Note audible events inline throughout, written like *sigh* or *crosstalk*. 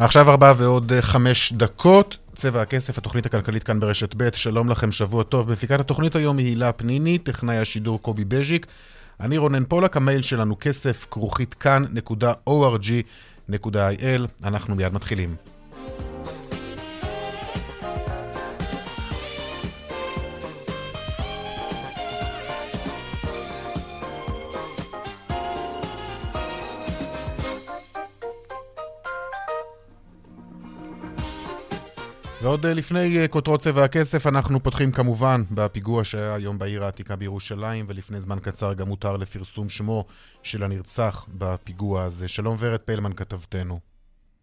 עכשיו ארבע ועוד אה, חמש דקות. צבע הכסף, התוכנית הכלכלית כאן ברשת ב', שלום לכם, שבוע טוב. בפיקת התוכנית היום היא הילה פניני, טכנאי השידור קובי בז'יק. אני רונן פולק, המייל שלנו כסף כרוכית כאן.org.il. אנחנו מיד מתחילים. ועוד אה, לפני אה, כותרות צבע הכסף, אנחנו פותחים כמובן בפיגוע שהיה היום בעיר העתיקה בירושלים, ולפני זמן קצר גם הותר לפרסום שמו של הנרצח בפיגוע הזה. שלום ורד פלמן, כתבתנו.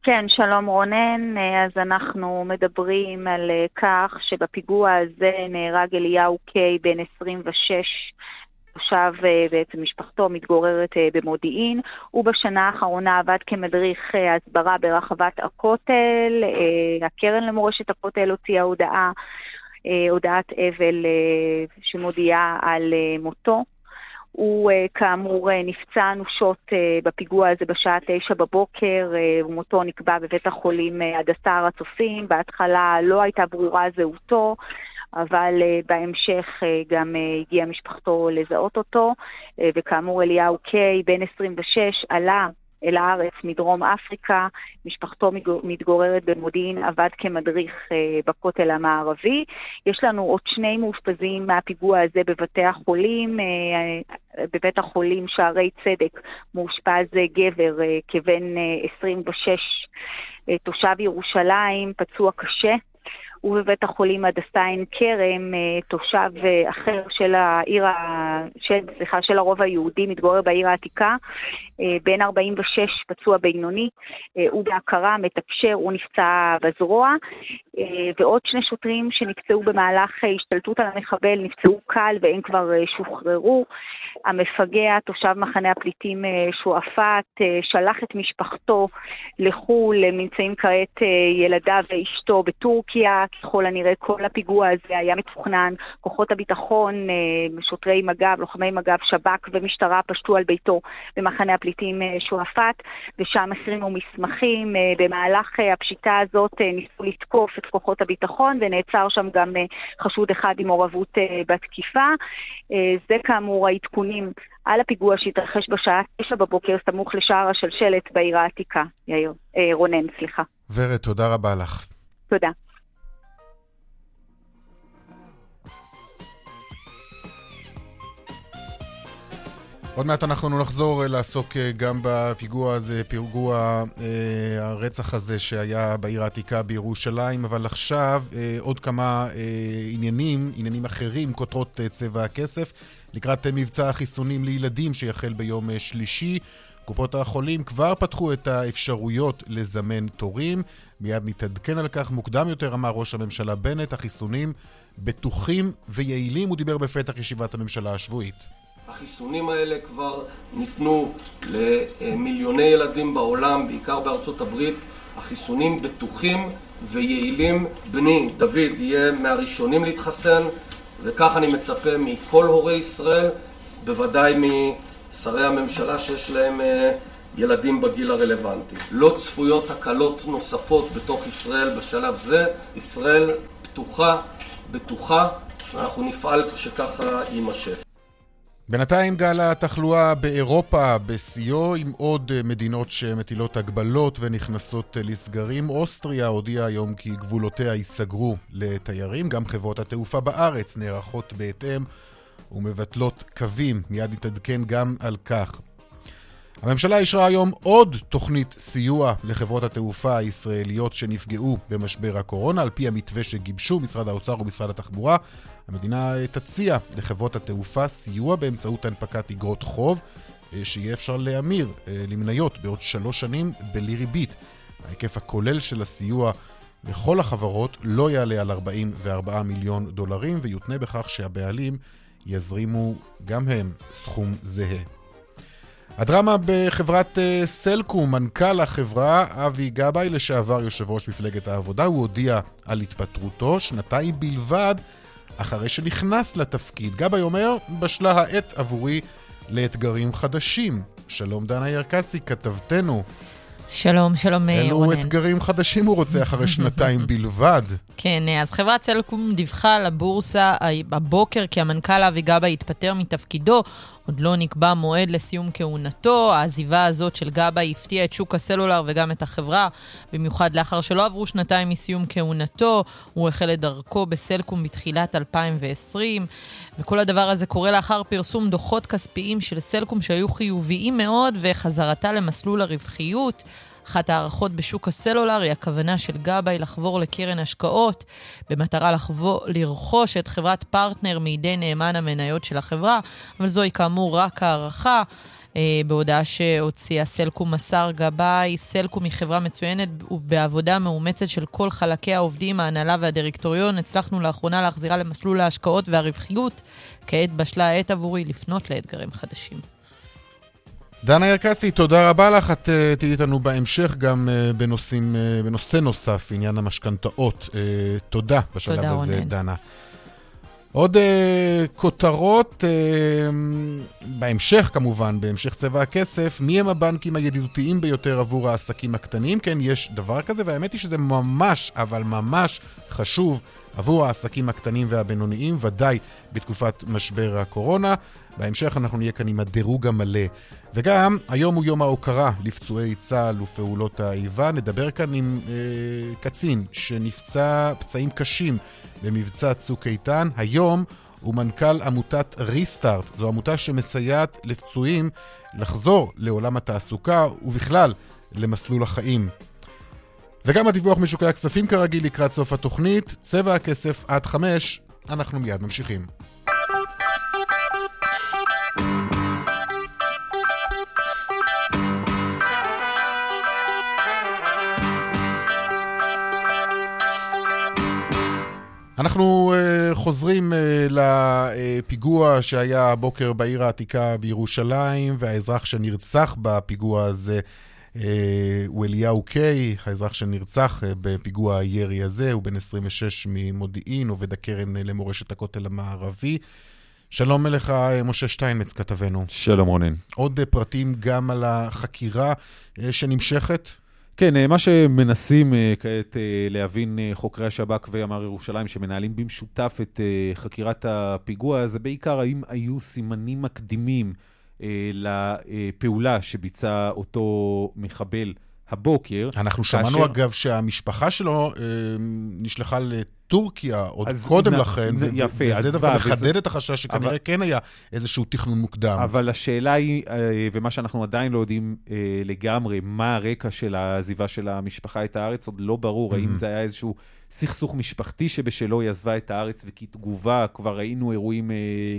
כן, שלום רונן. אה, אז אנחנו מדברים על כך שבפיגוע הזה נהרג אליהו קיי, בן 26, תושב, אה, בעצם משפחתו מתגוררת אה, במודיעין. הוא בשנה האחרונה עבד כמדריך אה, הסברה ברחבת הכותל. הקרן למורשת הכותל הוציאה הודעה, הודעת אבל שמודיעה על מותו. הוא כאמור נפצע אנושות בפיגוע הזה בשעה תשע בבוקר, ומותו נקבע בבית החולים הדסה הר הצופים. בהתחלה לא הייתה ברורה זהותו. אבל uh, בהמשך uh, גם uh, הגיעה משפחתו לזהות אותו, וכאמור אליהו קיי, בן 26, עלה אל הארץ מדרום אפריקה, משפחתו מתגוררת במודיעין, עבד כמדריך בכותל המערבי. יש לנו עוד שני מאושפזים מהפיגוע הזה בבתי החולים. בבית החולים שערי צדק מאושפז גבר כבן uh, 26, uh, תושב ירושלים, פצוע קשה. ובבית החולים הדסה עין כרם, אה, תושב אה, אחר של העיר, של, סליחה, של הרוב היהודי, מתגורר בעיר העתיקה, אה, בן 46, פצוע בינוני, הוא בהכרה, מתקשר, הוא נפצע בזרוע, ועוד שני שוטרים שנפצעו במהלך השתלטות על המחבל, נפצעו קל והם כבר שוחררו. המפגע, תושב מחנה הפליטים שועפאט, שלח את משפחתו לחו"ל, נמצאים כעת ילדיו ואשתו בטורקיה, ככל הנראה כל הפיגוע הזה היה מתוכנן, כוחות הביטחון, אה, שוטרי מג"ב, לוחמי מג"ב, שב"כ ומשטרה פשטו על ביתו במחנה הפליטים אה, שועפאט, ושם החרימו מסמכים. אה, במהלך הפשיטה הזאת ניסו לתקוף את כוחות הביטחון, ונעצר שם גם חשוד אחד עם מעורבות בתקיפה. זה כאמור העדכונים על הפיגוע שהתרחש בשעה 9 בבוקר סמוך לשער השלשלת בעיר העתיקה, יאיר, רונן, סליחה. ורד, תודה רבה לך. תודה. עוד מעט אנחנו נחזור אה, לעסוק אה, גם בפיגוע הזה, פיגוע אה, הרצח הזה שהיה בעיר העתיקה בירושלים, אבל עכשיו אה, עוד כמה אה, עניינים, עניינים אחרים, כותרות אה, צבע הכסף, לקראת אה, מבצע החיסונים לילדים שיחל ביום אה, שלישי. קופות החולים כבר פתחו את האפשרויות לזמן תורים. מיד נתעדכן על כך. מוקדם יותר אמר ראש הממשלה בנט, החיסונים בטוחים ויעילים. הוא דיבר בפתח ישיבת הממשלה השבועית. החיסונים האלה כבר ניתנו למיליוני ילדים בעולם, בעיקר בארצות הברית. החיסונים בטוחים ויעילים. בני, דוד, יהיה מהראשונים להתחסן, וכך אני מצפה מכל הורי ישראל, בוודאי משרי הממשלה שיש להם אה, ילדים בגיל הרלוונטי. לא צפויות הקלות נוספות בתוך ישראל בשלב זה. ישראל פתוחה, בטוחה, ואנחנו נפעל שככה יימשך. בינתיים גל התחלואה באירופה בשיאו עם עוד מדינות שמטילות הגבלות ונכנסות לסגרים. אוסטריה הודיעה היום כי גבולותיה ייסגרו לתיירים. גם חברות התעופה בארץ נערכות בהתאם ומבטלות קווים. מיד נתעדכן גם על כך. הממשלה אישרה היום עוד תוכנית סיוע לחברות התעופה הישראליות שנפגעו במשבר הקורונה. על פי המתווה שגיבשו משרד האוצר ומשרד התחבורה, המדינה תציע לחברות התעופה סיוע באמצעות הנפקת אגרות חוב שיהיה אפשר להמיר למניות בעוד שלוש שנים בלי ריבית. ההיקף הכולל של הסיוע לכל החברות לא יעלה על 44 מיליון דולרים ויותנה בכך שהבעלים יזרימו גם הם סכום זהה. הדרמה בחברת אה, סלקום, מנכ"ל החברה אבי גבאי, לשעבר יושב ראש מפלגת העבודה, הוא הודיע על התפטרותו שנתיים בלבד אחרי שנכנס לתפקיד. גבאי אומר, בשלה העת עבורי לאתגרים חדשים. שלום דנה ירקצי, כתבתנו. שלום, שלום אה, רונן. אילו אתגרים חדשים הוא רוצה אחרי שנתיים *laughs* בלבד. כן, אה, אז חברת סלקום דיווחה לבורסה הבוקר כי המנכ"ל אבי גבאי התפטר מתפקידו. עוד לא נקבע מועד לסיום כהונתו. העזיבה הזאת של גבאי הפתיעה את שוק הסלולר וגם את החברה, במיוחד לאחר שלא עברו שנתיים מסיום כהונתו. הוא החל את דרכו בסלקום בתחילת 2020, וכל הדבר הזה קורה לאחר פרסום דוחות כספיים של סלקום שהיו חיוביים מאוד וחזרתה למסלול הרווחיות. אחת ההערכות בשוק הסלולר היא הכוונה של גבאי לחבור לקרן השקעות במטרה לחבור, לרכוש את חברת פרטנר מידי נאמן המניות של החברה, אבל זוהי כאמור רק הערכה. אה, בהודעה שהוציאה סלקום מסר גבאי, סלקום היא חברה מצוינת ובעבודה מאומצת של כל חלקי העובדים, ההנהלה והדירקטוריון. הצלחנו לאחרונה להחזירה למסלול ההשקעות והרווחיות. כעת בשלה העת עבורי לפנות לאתגרים חדשים. דנה ירקצי, תודה רבה לך. את אה, תהיי איתנו בהמשך גם אה, בנושאים, אה, בנושא נוסף, עניין המשכנתאות. תודה בשלב תודה, הזה, רונן. דנה. עוד uh, כותרות, uh, בהמשך כמובן, בהמשך צבע הכסף, מי הם הבנקים הידידותיים ביותר עבור העסקים הקטנים? כן, יש דבר כזה, והאמת היא שזה ממש, אבל ממש חשוב עבור העסקים הקטנים והבינוניים, ודאי בתקופת משבר הקורונה. בהמשך אנחנו נהיה כאן עם הדירוג המלא. וגם, היום הוא יום ההוקרה לפצועי צה"ל ופעולות האיבה. נדבר כאן עם אה, קצין שנפצע פצעים קשים במבצע צוק איתן. היום הוא מנכ"ל עמותת ריסטארט. זו עמותה שמסייעת לפצועים לחזור לעולם התעסוקה ובכלל למסלול החיים. וגם הדיווח משוקי הכספים כרגיל לקראת סוף התוכנית. צבע הכסף עד חמש. אנחנו מיד ממשיכים. אנחנו uh, חוזרים uh, לפיגוע שהיה הבוקר בעיר העתיקה בירושלים, והאזרח שנרצח בפיגוע הזה הוא אליהו קיי, האזרח שנרצח uh, בפיגוע הירי הזה, הוא בן 26 ממודיעין, עובד הקרן uh, למורשת הכותל המערבי. שלום לך, משה שטיינמץ, כתבנו. שלום רונן. עוד פרטים גם על החקירה שנמשכת? כן, אה, מה שמנסים אה, כעת אה, להבין חוקרי השב"כ וימ"ר ירושלים, שמנהלים במשותף את חקירת הפיגוע, זה בעיקר האם היו סימנים מקדימים לפעולה שביצע אותו מחבל הבוקר. אנחנו כאשר... שמענו אגב שהמשפחה שלו אה, נשלחה לטורקיה עוד קודם נ... לכן, נ... יפה, וזה דבר מחדד וזה... את החשש שכנראה אבל... כן היה איזשהו תכנון מוקדם. אבל השאלה היא, אה, ומה שאנחנו עדיין לא יודעים אה, לגמרי, מה הרקע של העזיבה של המשפחה את הארץ, עוד לא ברור, mm-hmm. האם זה היה איזשהו סכסוך משפחתי שבשלו היא עזבה את הארץ, וכתגובה כבר ראינו אירועים אה,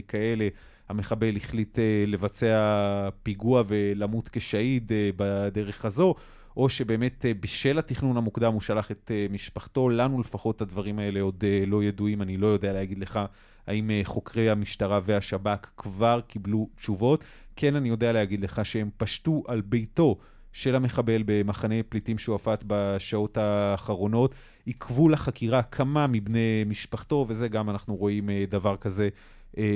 כאלה. המחבל החליט אה, לבצע פיגוע ולמות כשהיד אה, בדרך הזו, או שבאמת אה, בשל התכנון המוקדם הוא שלח את משפחתו. לנו לפחות הדברים האלה עוד לא ידועים, אני לא יודע להגיד לך האם חוקרי המשטרה והשב"כ כבר קיבלו תשובות. כן, אני יודע להגיד לך שהם פשטו על ביתו של המחבל במחנה פליטים שועפאט בשעות האחרונות, עיכבו לחקירה כמה מבני משפחתו, וזה גם אנחנו רואים דבר כזה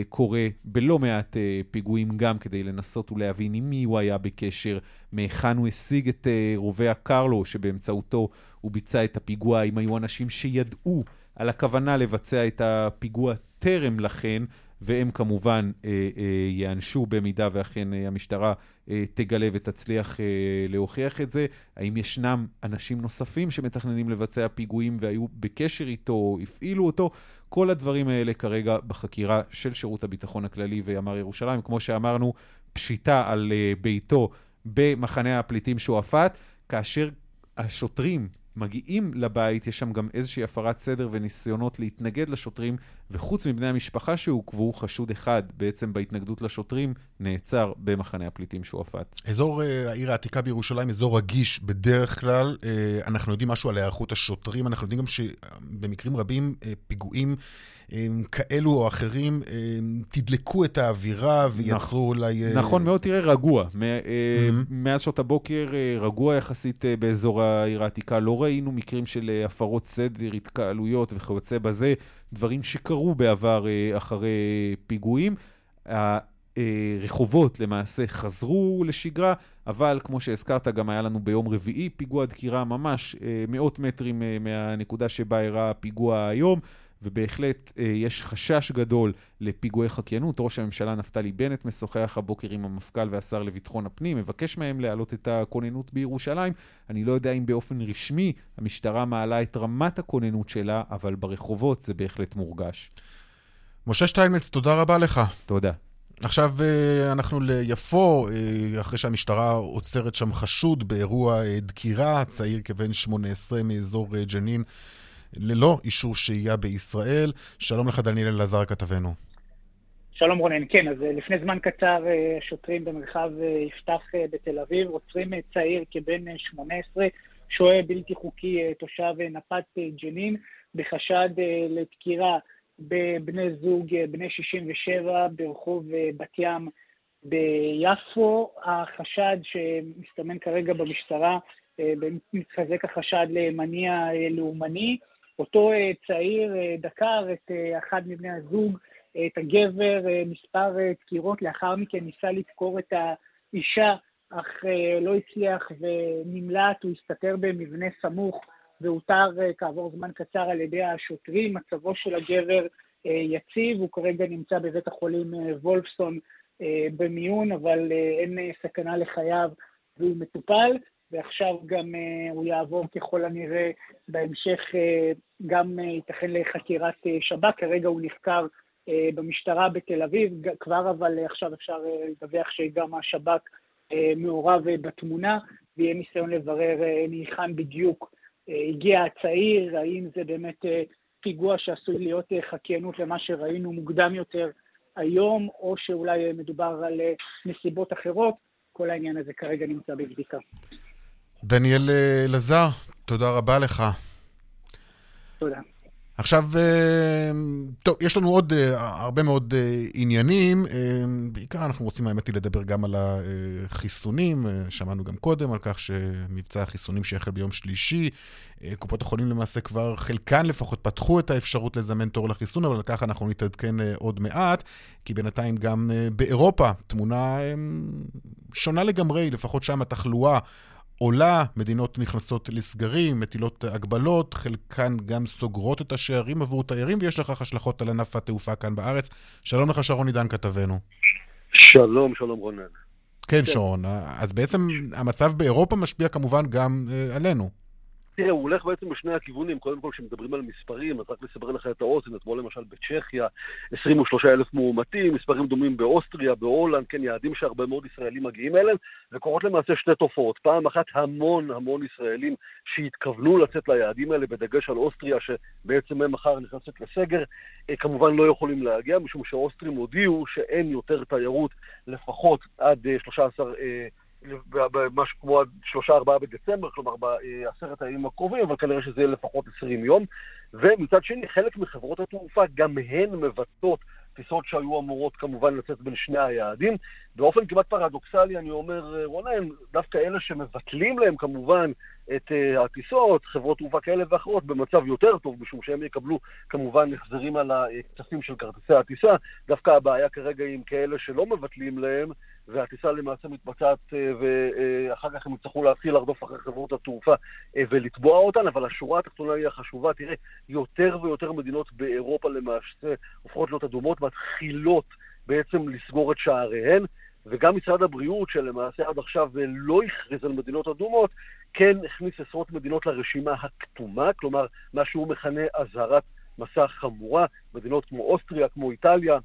קורה בלא מעט אה, פיגועים גם כדי לנסות ולהבין עם מי הוא היה בקשר, מהיכן הוא השיג את אה, רובי הקרלו שבאמצעותו הוא ביצע את הפיגוע, אם היו אנשים שידעו על הכוונה לבצע את הפיגוע טרם לכן, והם כמובן אה, אה, ייענשו במידה ואכן אה, המשטרה אה, תגלה ותצליח אה, להוכיח את זה. האם ישנם אנשים נוספים שמתכננים לבצע פיגועים והיו בקשר איתו, הפעילו אותו? כל הדברים האלה כרגע בחקירה של שירות הביטחון הכללי וימ"ר ירושלים. כמו שאמרנו, פשיטה על ביתו במחנה הפליטים שועפאט, כאשר השוטרים מגיעים לבית, יש שם גם איזושהי הפרת סדר וניסיונות להתנגד לשוטרים, וחוץ מבני המשפחה שעוכבו, חשוד אחד בעצם בהתנגדות לשוטרים נעצר במחנה הפליטים שועפאט. אזור אה, העיר העתיקה בירושלים, אזור רגיש בדרך כלל. אה, אנחנו יודעים משהו על היערכות השוטרים, אנחנו יודעים גם שבמקרים רבים אה, פיגועים כאלו או אחרים תדלקו את האווירה ויצרו אולי... נכון מאוד, תראה, רגוע. מאז שעות הבוקר רגוע יחסית באזור העיר העתיקה. לא ראינו מקרים של הפרות סדר, התקהלויות וכיוצא בזה, דברים שקרו בעבר אחרי פיגועים. הרחובות למעשה חזרו לשגרה, אבל כמו שהזכרת, גם היה לנו ביום רביעי פיגוע דקירה ממש מאות מטרים מהנקודה שבה אירע הפיגוע היום. ובהחלט אה, יש חשש גדול לפיגועי חקיינות. ראש הממשלה נפתלי בנט משוחח הבוקר עם המפכ"ל והשר לביטחון הפנים, מבקש מהם להעלות את הכוננות בירושלים. אני לא יודע אם באופן רשמי המשטרה מעלה את רמת הכוננות שלה, אבל ברחובות זה בהחלט מורגש. משה שטיינמץ, תודה רבה לך. תודה. עכשיו אה, אנחנו ליפו, אה, אחרי שהמשטרה עוצרת שם חשוד באירוע דקירה, צעיר כבן 18 מאזור ג'נין. ללא אישור שהייה בישראל. שלום לך, דניאל אלעזר, כתבנו. שלום רונן, כן, אז אה, לפני זמן קצר אה, שוטרים במרחב אה, יפתח בתל אביב עוצרים צעיר כבן 18, שוהה בלתי חוקי, תושב נפת ג'נין, בחשד לדקירה בבני זוג בני 67 ברחוב בת ים ביפו. החשד שמסתמן כרגע במשטרה, מתחזק החשד למניע לאומני. אותו אה, צעיר אה, דקר את אה, אחד מבני הזוג, את הגבר, מספר דקירות, לאחר מכן ניסה לדקור את האישה, אך לא הצליח ונמלט, הוא הסתתר במבנה סמוך ואותר כעבור זמן קצר על ידי השוטרים. מצבו של הגבר יציב, הוא כרגע נמצא בבית החולים וולפסון במיון, אבל אין סכנה לחייו והוא מטופל. ועכשיו גם uh, הוא יעבור ככל הנראה בהמשך uh, גם uh, ייתכן לחקירת שב"כ, כרגע הוא נחקר במשטרה בתל אביב, כבר אבל עכשיו אפשר לדווח שגם השב"כ מעורב בתמונה, ויהיה ניסיון לברר מהיכן בדיוק הגיע הצעיר, האם זה באמת פיגוע שעשוי להיות חקיינות למה שראינו מוקדם יותר היום, או שאולי מדובר על נסיבות אחרות. כל העניין הזה כרגע נמצא בבדיקה. דניאל אה, אלעזר, תודה רבה לך. תודה. עכשיו, אה, טוב, יש לנו עוד אה, הרבה מאוד עניינים. בעיקר אנחנו רוצים, האמת היא, לדבר גם על החיסונים. שמענו גם קודם על כך שמבצע החיסונים שיחל ביום שלישי. קופות החולים למעשה כבר, חלקן לפחות, פתחו את האפשרות לזמן תור לחיסון, אבל על כך אנחנו נתעדכן עוד מעט, כי בינתיים גם באירופה תמונה שונה לגמרי, לפחות שם התחלואה עולה, מדינות נכנסות לסגרים, מטילות הגבלות, חלקן גם סוגרות את השערים עבור תיירים, ויש לכך השלכות על ענף התעופה כאן בארץ. שלום לך, שרון עידן כתבנו. שלום, שלום רונן. כן, כן, שרון. אז בעצם המצב באירופה משפיע כמובן גם uh, עלינו. תראה, הוא הולך בעצם בשני הכיוונים. קודם כל, כשמדברים על מספרים, אז רק לסבר לך את האוזן, אתמול למשל בצ'כיה, 23 אלף מאומתים, מספרים דומים באוסטריה, בהולנד, כן, יעדים שהרבה מאוד ישראלים מגיעים אליהם, וקורות למעשה שתי תופעות. פעם אחת, המון המון ישראלים שהתכוונו לצאת ליעדים האלה, בדגש על אוסטריה, שבעצם הם מחר נכנסת לסגר, אה, כמובן לא יכולים להגיע, משום שהאוסטרים הודיעו שאין יותר תיירות לפחות עד 13... אה, במשהו כמו שלושה ארבעה בדצמבר, כלומר בעשרת הימים הקרובים, אבל כנראה שזה יהיה לפחות עשרים יום. ומצד שני, חלק מחברות התעופה, גם הן מבטאות טיסות שהיו אמורות כמובן לצאת בין שני היעדים. באופן כמעט פרדוקסלי, אני אומר, רונן, דווקא אלה שמבטלים להם כמובן את uh, הטיסות, חברות תעופה כאלה ואחרות, במצב יותר טוב, משום שהם יקבלו כמובן החזרים על הכספים של כרטיסי הטיסה. דווקא הבעיה כרגע היא עם כאלה שלא מבטלים להם, והטיסה למעשה מתבצעת, uh, ואחר כך הם יצטרכו להתחיל לרדוף אחרי חברות התעופה uh, ולתבוע אותן, אבל השורה התחתונה היא החשובה. תראה, יותר ויותר מדינות באירופה למעשה הופכות להיות אדומות, מתחילות בעצם לסגור את שעריהן. וגם משרד הבריאות, שלמעשה עד עכשיו לא הכריז על מדינות אדומות, כן הכניס עשרות מדינות לרשימה הכתומה, כלומר, מה שהוא מכנה אזהרת מסע חמורה, מדינות כמו אוסטריה, כמו איטליה, אה,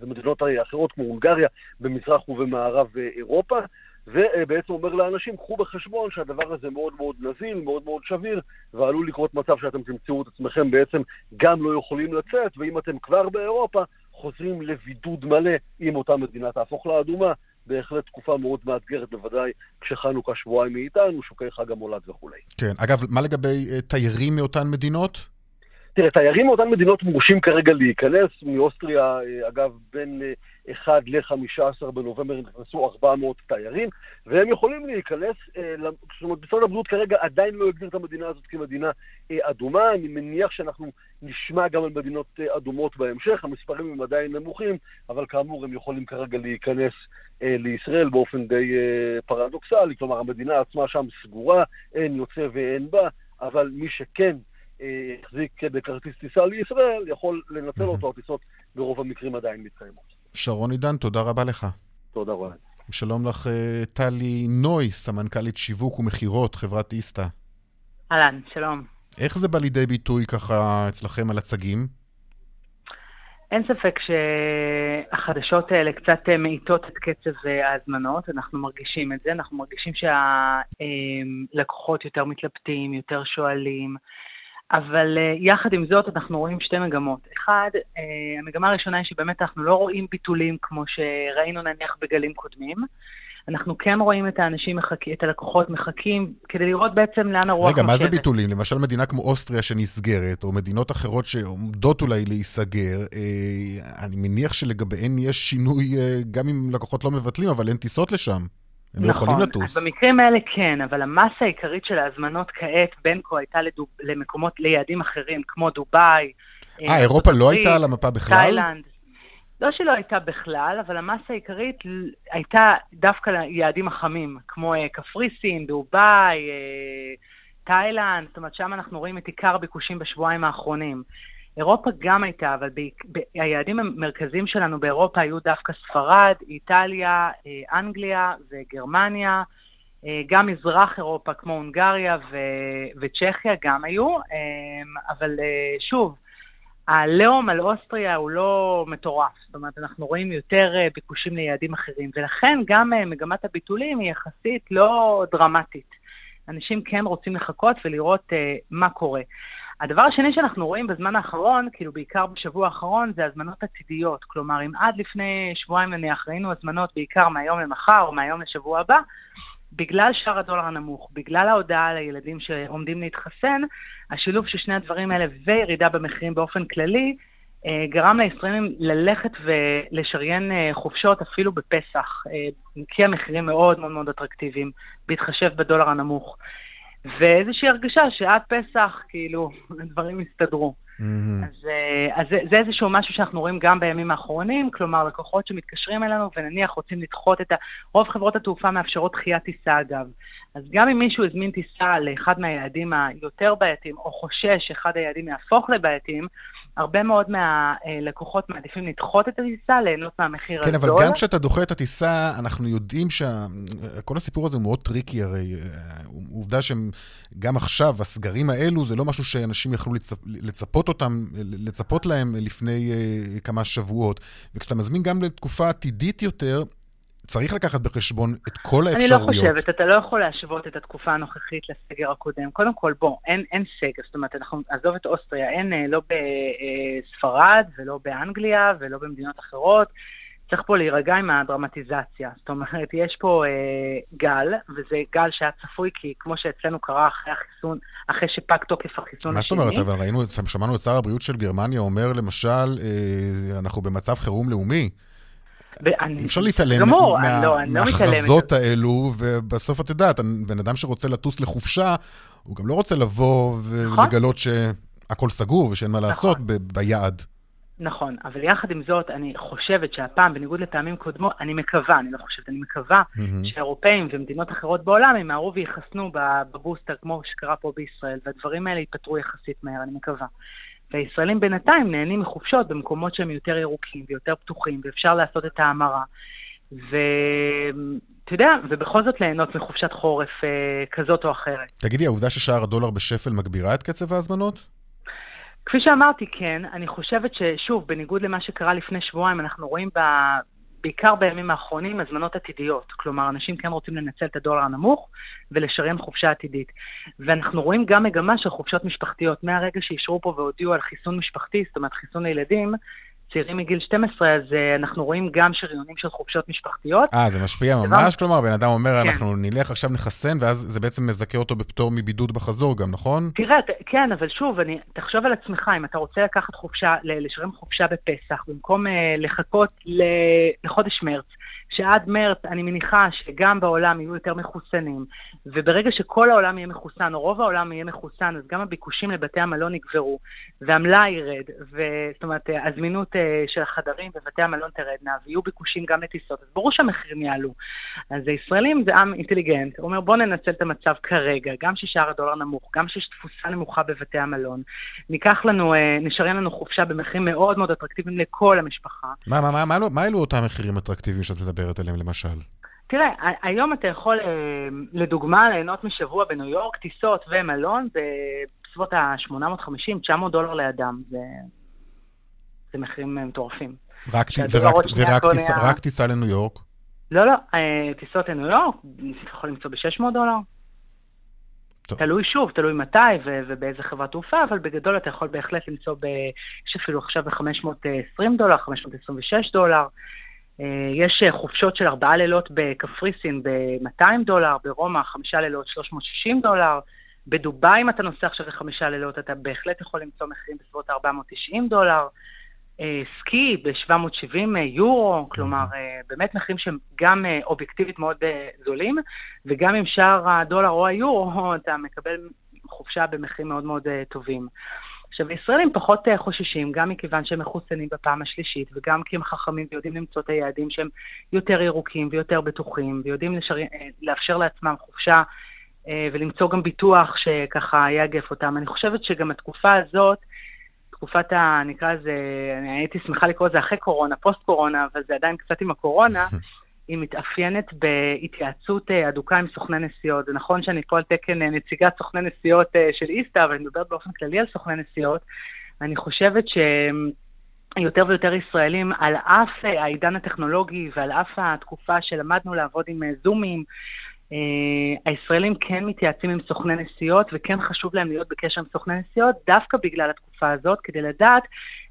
ומדינות אחרות כמו הונגריה במזרח ובמערב אה, אירופה. ובעצם אומר לאנשים, קחו בחשבון שהדבר הזה מאוד מאוד נזיל, מאוד מאוד שביר, ועלול לקרות מצב שאתם תמצאו את עצמכם בעצם גם לא יכולים לצאת, ואם אתם כבר באירופה, חוזרים לבידוד מלא אם אותה מדינה תהפוך לאדומה. בהחלט תקופה מאוד מאתגרת, בוודאי כשחנוכה שבועיים מאיתנו, שוקי חג המולד וכולי. כן. אגב, מה לגבי תיירים מאותן מדינות? תראה, תיירים מאותן מדינות מורשים כרגע להיכנס, מאוסטריה, אה, אגב, בין 1 אה, ל-15 בנובמבר נכנסו 400 תיירים, והם יכולים להיכנס, אה, זאת אומרת, משרד הבריאות כרגע עדיין לא הגדיר את המדינה הזאת כמדינה אדומה, אני מניח שאנחנו נשמע גם על מדינות אדומות בהמשך, המספרים הם עדיין נמוכים, אבל כאמור הם יכולים כרגע להיכנס לישראל באופן די פרדוקסלי, כלומר המדינה עצמה שם סגורה, אין יוצא ואין בא, אבל מי שכן החזיק בכרטיס טיסה לישראל, יכול לנצל אותו, הטיסות ברוב המקרים עדיין מתקיימות. שרון עידן, תודה רבה לך. תודה רבה. שלום לך, אה, טלי נוי, סמנכ"לית שיווק ומכירות, חברת איסתא. אהלן, שלום. איך זה בא לידי ביטוי ככה אצלכם על הצגים? אין ספק שהחדשות האלה קצת מאיטות את קצב אה, ההזמנות, אנחנו מרגישים את זה, אנחנו מרגישים שהלקוחות יותר מתלבטים, יותר שואלים, אבל uh, יחד עם זאת אנחנו רואים שתי מגמות. אחד, uh, המגמה הראשונה היא שבאמת אנחנו לא רואים ביטולים כמו שראינו נניח בגלים קודמים. אנחנו כן רואים את האנשים, מחכ... את הלקוחות מחכים, כדי לראות בעצם לאן הרוח רגע, מה זה ביטולים? למשל מדינה כמו אוסטריה שנסגרת, או מדינות אחרות שעומדות אולי להיסגר, אה, אני מניח שלגביהן יש שינוי, אה, גם אם לקוחות לא מבטלים, אבל אין טיסות לשם. הם לא יכולים לטוס. נכון, במקרים האלה כן, אבל המסה העיקרית של ההזמנות כעת, בין כה הייתה לדוב, למקומות, ליעדים אחרים, כמו דובאי. אה, אה אירופה לא הייתה על המפה בכלל? תאילנד. לא שלא הייתה בכלל, אבל המסה העיקרית הייתה דווקא ליעדים החמים, כמו אה, קפריסין, דובאי, אה, תאילנד, זאת אומרת, שם אנחנו רואים את עיקר הביקושים בשבועיים האחרונים. אירופה גם הייתה, אבל ב, היעדים המרכזיים שלנו באירופה היו דווקא ספרד, איטליה, אה, אנגליה וגרמניה, אה, גם מזרח אירופה כמו הונגריה ו, וצ'כיה גם היו, אה, אבל שוב, הלאום על אוסטריה הוא לא מטורף, זאת אומרת, אנחנו רואים יותר ביקושים ליעדים אחרים, ולכן גם מגמת הביטולים היא יחסית לא דרמטית. אנשים כן רוצים לחכות ולראות מה קורה. הדבר השני שאנחנו רואים בזמן האחרון, כאילו בעיקר בשבוע האחרון, זה הזמנות עתידיות. כלומר, אם עד לפני שבועיים נניח ראינו הזמנות בעיקר מהיום למחר או מהיום לשבוע הבא, בגלל שער הדולר הנמוך, בגלל ההודעה לילדים שעומדים להתחסן, השילוב של שני הדברים האלה וירידה במחירים באופן כללי, אה, גרם לישראלים ללכת ולשריין אה, חופשות אפילו בפסח, אה, כי המחירים מאוד מאוד מאוד אטרקטיביים, בהתחשב בדולר הנמוך. ואיזושהי הרגשה שעד פסח, כאילו, *laughs* הדברים יסתדרו. Mm-hmm. אז, אה, אז זה, זה איזשהו משהו שאנחנו רואים גם בימים האחרונים, כלומר, לקוחות שמתקשרים אלינו ונניח רוצים לדחות את ה... רוב חברות התעופה מאפשרות דחיית טיסה, אגב. אז גם אם מישהו הזמין טיסה לאחד מהיעדים היותר בעייתיים, או חושש שאחד היעדים יהפוך לבעייתיים, הרבה מאוד מהלקוחות מעדיפים לדחות את הטיסה, ליהנות מהמחיר כן, הזול. כן, אבל גם כשאתה דוחה את הטיסה, אנחנו יודעים שכל הסיפור הזה הוא מאוד tricky, הרי עובדה שגם עכשיו, הסגרים האלו, זה לא משהו שאנשים יכלו לצפ... לצפות אותם, לצפות להם לפני uh, כמה שבועות. וכשאתה מזמין גם לתקופה עתידית יותר, צריך לקחת בחשבון את כל האפשרויות. אני לא חושבת, אתה לא יכול להשוות את התקופה הנוכחית לסגר הקודם. קודם כל, בוא, אין, אין סגר, זאת אומרת, אנחנו נעזוב את אוסטריה, אין אה, לא בספרד ולא באנגליה ולא במדינות אחרות. צריך פה להירגע עם הדרמטיזציה. זאת אומרת, יש פה אה, גל, וזה גל שהיה צפוי, כי כמו שאצלנו קרה אחרי החיסון, אחרי שפג תוקף החיסון השני. מה זאת אומרת? אבל ראינו, שמענו את שר הבריאות של גרמניה אומר, למשל, אה, אנחנו במצב חירום לאומי. אפשר להתעלם לא, מההכרזות האלו, ובסוף את יודעת, בן אדם שרוצה לטוס לחופשה, הוא גם לא רוצה לבוא נכון. ולגלות שהכל סגור ושאין מה לעשות נכון. ביעד. נכון, אבל יחד עם זאת, אני חושבת שהפעם, בניגוד לפעמים קודמות, אני מקווה, אני לא חושבת, אני מקווה mm-hmm. שאירופאים ומדינות אחרות בעולם ימהרו ויחסנו בבוסטר, כמו שקרה פה בישראל, והדברים האלה ייפתרו יחסית מהר, אני מקווה. והישראלים בינתיים נהנים מחופשות במקומות שהם יותר ירוקים ויותר פתוחים, ואפשר לעשות את ההמרה. ואתה יודע, ובכל זאת ליהנות מחופשת חורף אה, כזאת או אחרת. תגידי, העובדה ששער הדולר בשפל מגבירה את קצב ההזמנות? כפי שאמרתי, כן. אני חושבת ששוב, בניגוד למה שקרה לפני שבועיים, אנחנו רואים ב... בעיקר בימים האחרונים, הזמנות עתידיות. כלומר, אנשים כן רוצים לנצל את הדולר הנמוך ולשריין חופשה עתידית. ואנחנו רואים גם מגמה של חופשות משפחתיות. מהרגע שאישרו פה והודיעו על חיסון משפחתי, זאת אומרת חיסון לילדים, צעירים מגיל 12, אז uh, אנחנו רואים גם שריונים של חופשות משפחתיות. אה, זה משפיע ממש? כלומר, בן אדם אומר, כן. אנחנו נלך עכשיו נחסן, ואז זה בעצם מזכה אותו בפטור מבידוד בחזור גם, נכון? תראה, כן, אבל שוב, אני, תחשוב על עצמך, אם אתה רוצה לקחת חופשה, לשלם חופשה בפסח, במקום uh, לחכות לחודש מרץ, שעד מרץ אני מניחה שגם בעולם יהיו יותר מחוסנים, וברגע שכל העולם יהיה מחוסן, או רוב העולם יהיה מחוסן, אז גם הביקושים לבתי המלון יגברו, והמלאי ירד, זאת אומרת, הזמינות אה, של החדרים בבתי המלון תרדנה, ויהיו ביקושים גם לטיסות, אז ברור שהמחירים יעלו. אז הישראלים זה עם אינטליגנט, הוא אומר בואו ננצל את המצב כרגע, גם ששער הדולר נמוך, גם שיש תפוסה נמוכה בבתי המלון, ניקח לנו, אה, נשריין לנו חופשה במחירים מאוד מאוד אטרקטיביים לכל המשפחה. מה, מה, מה, מה, מה, מה אלו אותם מחירים אטרקטיביים שאת מדברת? מדברת עליהם למשל? תראה, היום אתה יכול, אה, לדוגמה, ליהנות משבוע בניו יורק, טיסות ומלון בסביבות ה-850-900 דולר לאדם. זה, זה מחירים מטורפים. רק, ורק, ורק, טיס, רק טיסה לניו יורק? לא, לא, אה, טיסות לניו יורק, אתה יכול למצוא ב-600 דולר. טוב. תלוי שוב, תלוי מתי ו- ובאיזה חברת תעופה, אבל בגדול אתה יכול בהחלט למצוא, ב- יש אפילו עכשיו ב-520 דולר, 526 דולר. אה, יש אה, חופשות של ארבעה לילות בקפריסין ב-200 דולר, ברומא חמישה לילות 360 דולר, בדובאי אם אתה נוסע עכשיו לחמישה לילות אתה בהחלט יכול למצוא מחירים בסביבות 490 דולר, אה, סקי ב-770 יורו, כלומר באמת מחירים שהם גם אובייקטיבית מאוד זולים, וגם עם שער הדולר או היורו *laughs* אתה מקבל חופשה במחירים מאוד מאוד טובים. עכשיו, הישראלים פחות אה, חוששים, גם מכיוון שהם מחוסנים בפעם השלישית, וגם כי הם חכמים ויודעים למצוא את היעדים שהם יותר ירוקים ויותר בטוחים, ויודעים לשר... אה, לאפשר לעצמם חופשה אה, ולמצוא גם ביטוח שככה יאגף אותם. אני חושבת שגם התקופה הזאת, תקופת ה... נקרא לזה, אני הייתי שמחה לקרוא לזה אחרי קורונה, פוסט קורונה, אבל זה עדיין קצת עם הקורונה, *laughs* היא מתאפיינת בהתייעצות אה, אדוקה עם סוכני נסיעות. זה נכון שאני פה על תקן אה, נציגת סוכני נסיעות אה, של איסתא, אבל אני מדברת באופן כללי על סוכני נסיעות. אני חושבת שיותר ויותר ישראלים, על אף העידן הטכנולוגי ועל אף התקופה שלמדנו לעבוד עם זומים, הישראלים כן מתייעצים עם סוכני נסיעות, וכן חשוב להם להיות בקשר עם סוכני נסיעות, דווקא בגלל התקופה הזאת, כדי לדעת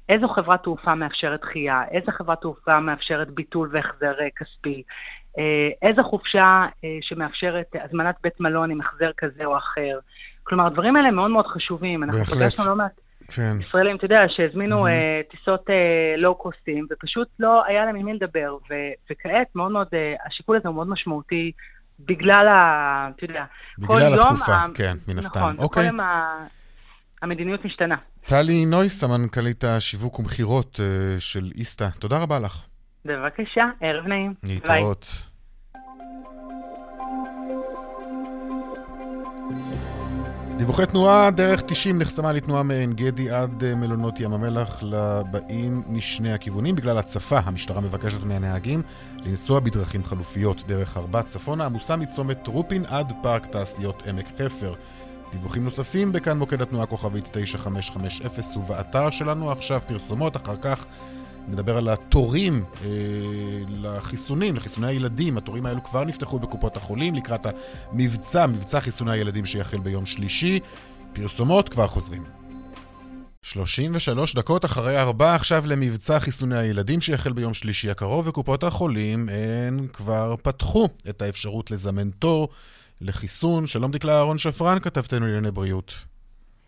איזו חברת תעופה מאפשרת דחייה, איזו חברת תעופה מאפשרת ביטול והחזר אה, כספי, אה, איזו חופשה אה, שמאפשרת הזמנת בית מלון עם החזר כזה או אחר. כלומר, הדברים האלה מאוד מאוד חשובים. אנחנו פגשנו לא מעט כן. ישראלים, אתה יודע, שהזמינו mm-hmm. טיסות לואו-קוסטים, ופשוט לא היה להם עם מי לדבר. ו- וכעת, מאוד מאוד, השיקול הזה הוא מאוד משמעותי. בגלל ה... אתה יודע, כל יום... בגלל התקופה, כן, מן הסתם. נכון, אוקיי. וכל יום המדיניות משתנה. טלי נויס, סמנכ"לית השיווק ומכירות אה, של איסתא, תודה רבה לך. בבקשה, ערב נעים. להתראות. דיווחי תנועה, דרך 90 נחסמה לתנועה מעין גדי עד אה, מלונות ים המלח לבאים משני הכיוונים. בגלל הצפה, המשטרה מבקשת מהנהגים לנסוע בדרכים חלופיות דרך ארבע צפונה, עמוסה מצומת רופין עד פארק תעשיות עמק חפר. דיווחים נוספים בכאן מוקד התנועה כוכבית 9550 ובאתר שלנו עכשיו פרסומות, אחר כך נדבר על התורים אה, לחיסונים, לחיסוני הילדים. התורים האלו כבר נפתחו בקופות החולים לקראת המבצע, מבצע חיסוני הילדים שיחל ביום שלישי. פרסומות כבר חוזרים. 33 דקות אחרי ארבע עכשיו למבצע חיסוני הילדים שיחל ביום שלישי הקרוב, וקופות החולים הן כבר פתחו את האפשרות לזמן תור לחיסון. שלום דקלה אהרון שפרן, כתבתנו לענייני בריאות.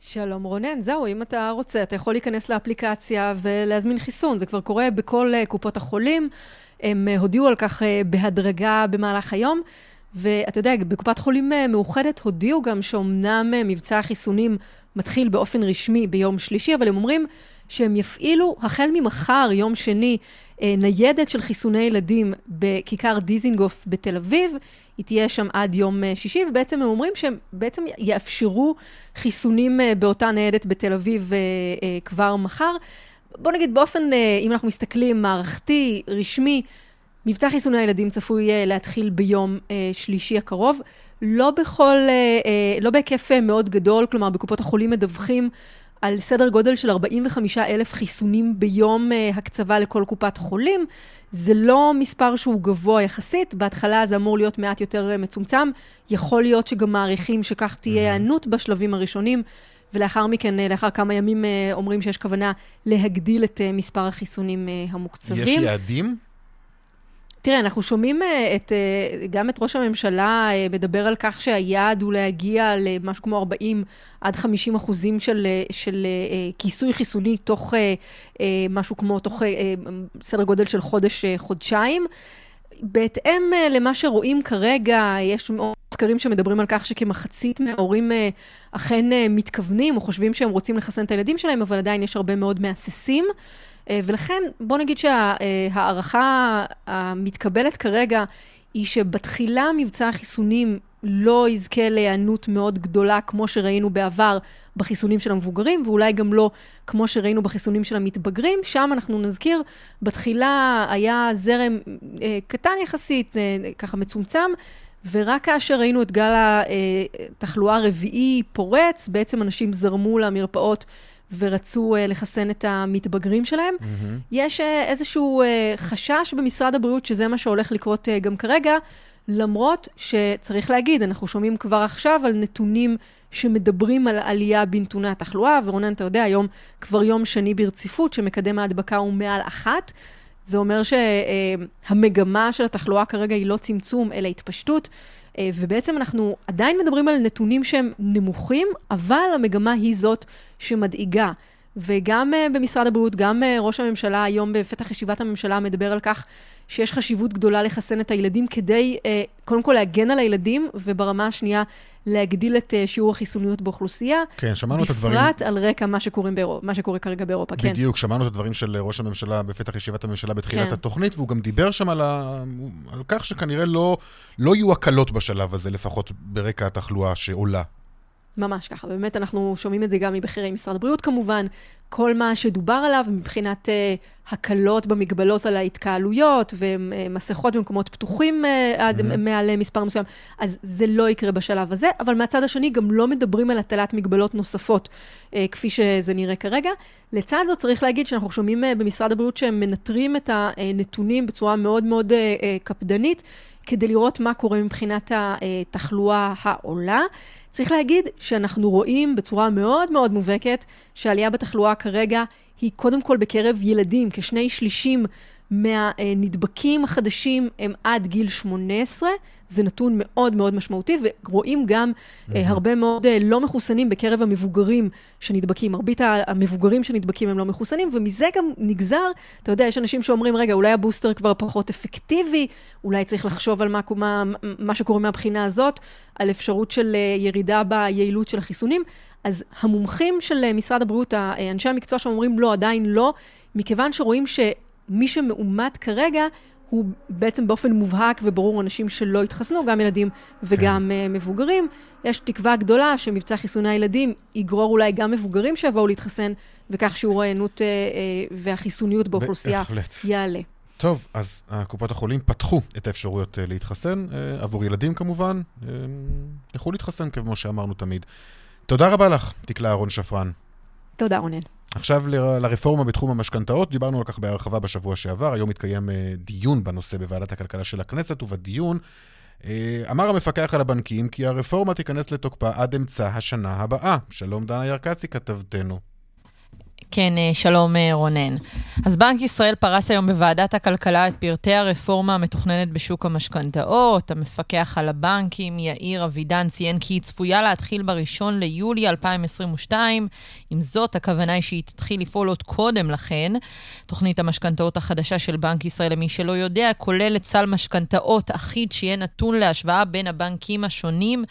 שלום רונן, זהו, אם אתה רוצה, אתה יכול להיכנס לאפליקציה ולהזמין חיסון. זה כבר קורה בכל uh, קופות החולים. הם uh, הודיעו על כך uh, בהדרגה במהלך היום. ואתה יודע, בקופת חולים מאוחדת הודיעו גם שאומנם מבצע החיסונים מתחיל באופן רשמי ביום שלישי, אבל הם אומרים שהם יפעילו החל ממחר, יום שני, אה, ניידת של חיסוני ילדים בכיכר דיזינגוף בתל אביב. היא תהיה שם עד יום אה, שישי, ובעצם הם אומרים שהם בעצם יאפשרו חיסונים אה, באותה ניידת בתל אביב כבר מחר. בוא נגיד באופן, אם אנחנו מסתכלים, מערכתי, רשמי, מבצע חיסוני הילדים צפוי להתחיל ביום שלישי הקרוב. לא בכל, לא בהיקף מאוד גדול, כלומר בקופות החולים מדווחים על סדר גודל של 45 אלף חיסונים ביום uh, הקצבה לכל קופת חולים. זה לא מספר שהוא גבוה יחסית, בהתחלה זה אמור להיות מעט יותר uh, מצומצם. יכול להיות שגם מעריכים שכך תהיה היענות בשלבים הראשונים, ולאחר מכן, uh, לאחר כמה ימים, אומרים שיש כוונה להגדיל את מספר החיסונים המוקצבים. יש יעדים? תראה, אנחנו שומעים אה, את, אה, גם את ראש הממשלה אה, מדבר על כך שהיעד הוא להגיע למשהו כמו 40 עד 50 אחוזים של, של כיסוי חיסוני תוך משהו כמו, תוך סדר גודל של חודש-חודשיים. בהתאם למה שרואים כרגע, יש מחקרים שמדברים על כך שכמחצית מההורים אכן מתכוונים או חושבים שהם רוצים לחסן את הילדים שלהם, אבל עדיין יש הרבה מאוד מהססים. אה, ולכן, בוא נגיד שההערכה המתקבלת כרגע היא שבתחילה מבצע החיסונים לא יזכה להיענות מאוד גדולה, כמו שראינו בעבר בחיסונים של המבוגרים, ואולי גם לא כמו שראינו בחיסונים של המתבגרים. שם אנחנו נזכיר, בתחילה היה זרם אה, קטן יחסית, אה, ככה מצומצם, ורק כאשר ראינו את גל התחלואה הרביעי פורץ, בעצם אנשים זרמו למרפאות ורצו uh, לחסן את המתבגרים שלהם. Mm-hmm. יש uh, איזשהו uh, חשש במשרד הבריאות שזה מה שהולך לקרות uh, גם כרגע, למרות שצריך להגיד, אנחנו שומעים כבר עכשיו על נתונים שמדברים על עלייה בנתוני התחלואה, ורונן, אתה יודע, היום כבר יום שני ברציפות, שמקדם ההדבקה הוא מעל אחת. זה אומר שהמגמה של התחלואה כרגע היא לא צמצום, אלא התפשטות. אה, ובעצם אנחנו עדיין מדברים על נתונים שהם נמוכים, אבל המגמה היא זאת שמדאיגה. וגם uh, במשרד הבריאות, גם uh, ראש הממשלה היום בפתח ישיבת הממשלה מדבר על כך שיש חשיבות גדולה לחסן את הילדים כדי, uh, קודם כל להגן על הילדים, וברמה השנייה להגדיל את uh, שיעור החיסוניות באוכלוסייה. כן, שמענו את הדברים... בפרט על רקע מה, באירופה, מה שקורה כרגע באירופה, בדיוק, כן. בדיוק, שמענו את הדברים של ראש הממשלה בפתח ישיבת הממשלה בתחילת כן. התוכנית, והוא גם דיבר שם על, ה... על כך שכנראה לא, לא יהיו הקלות בשלב הזה, לפחות ברקע התחלואה שעולה. ממש ככה, באמת אנחנו שומעים את זה גם מבכירי משרד הבריאות כמובן, כל מה שדובר עליו מבחינת uh, הקלות במגבלות על ההתקהלויות ומסכות במקומות פתוחים uh, עד mm-hmm. מעל מספר מסוים, אז זה לא יקרה בשלב הזה, אבל מהצד השני גם לא מדברים על הטלת מגבלות נוספות, uh, כפי שזה נראה כרגע. לצד זאת צריך להגיד שאנחנו שומעים uh, במשרד הבריאות שהם מנטרים את הנתונים בצורה מאוד מאוד uh, uh, קפדנית, כדי לראות מה קורה מבחינת התחלואה העולה. צריך להגיד שאנחנו רואים בצורה מאוד מאוד מובהקת שהעלייה בתחלואה כרגע היא קודם כל בקרב ילדים, כשני שלישים מהנדבקים החדשים הם עד גיל 18. זה נתון מאוד מאוד משמעותי, ורואים גם mm-hmm. הרבה מאוד uh, לא מחוסנים בקרב המבוגרים שנדבקים. מרבית המבוגרים שנדבקים הם לא מחוסנים, ומזה גם נגזר, אתה יודע, יש אנשים שאומרים, רגע, אולי הבוסטר כבר פחות אפקטיבי, אולי צריך לחשוב על מה, מה, מה שקורה מהבחינה הזאת, על אפשרות של uh, ירידה ביעילות של החיסונים. אז המומחים של משרד הבריאות, אנשי המקצוע שאומרים לא, עדיין לא, מכיוון שרואים שמי שמאומת כרגע, הוא בעצם באופן מובהק וברור אנשים שלא התחסנו, גם ילדים וגם כן. uh, מבוגרים. יש תקווה גדולה שמבצע חיסוני הילדים יגרור אולי גם מבוגרים שיבואו להתחסן, וכך שיעור ההיענות uh, uh, והחיסוניות באוכלוסייה בהחלט. יעלה. טוב, אז קופות החולים פתחו את האפשרויות להתחסן, עבור ילדים כמובן, יכלו להתחסן כמו שאמרנו תמיד. תודה רבה לך, תקלה אהרון שפרן. תודה, רונן. עכשיו ל- לרפורמה בתחום המשכנתאות, דיברנו על כך בהרחבה בשבוע שעבר, היום התקיים אה, דיון בנושא בוועדת הכלכלה של הכנסת, ובדיון אה, אמר המפקח על הבנקים כי הרפורמה תיכנס לתוקפה עד אמצע השנה הבאה. שלום דנה ירקצי, כתבתנו. כן, אה, שלום אה, רונן. אז בנק ישראל פרס היום בוועדת הכלכלה את פרטי הרפורמה המתוכננת בשוק המשכנתאות. המפקח על הבנקים, יאיר אבידן, ציין כי היא צפויה להתחיל ב-1 ליולי 2022. עם זאת, הכוונה היא שהיא תתחיל לפעול עוד קודם לכן. תוכנית המשכנתאות החדשה של בנק ישראל, למי שלא יודע, כוללת סל משכנתאות אחיד שיהיה נתון להשוואה בין הבנקים השונים.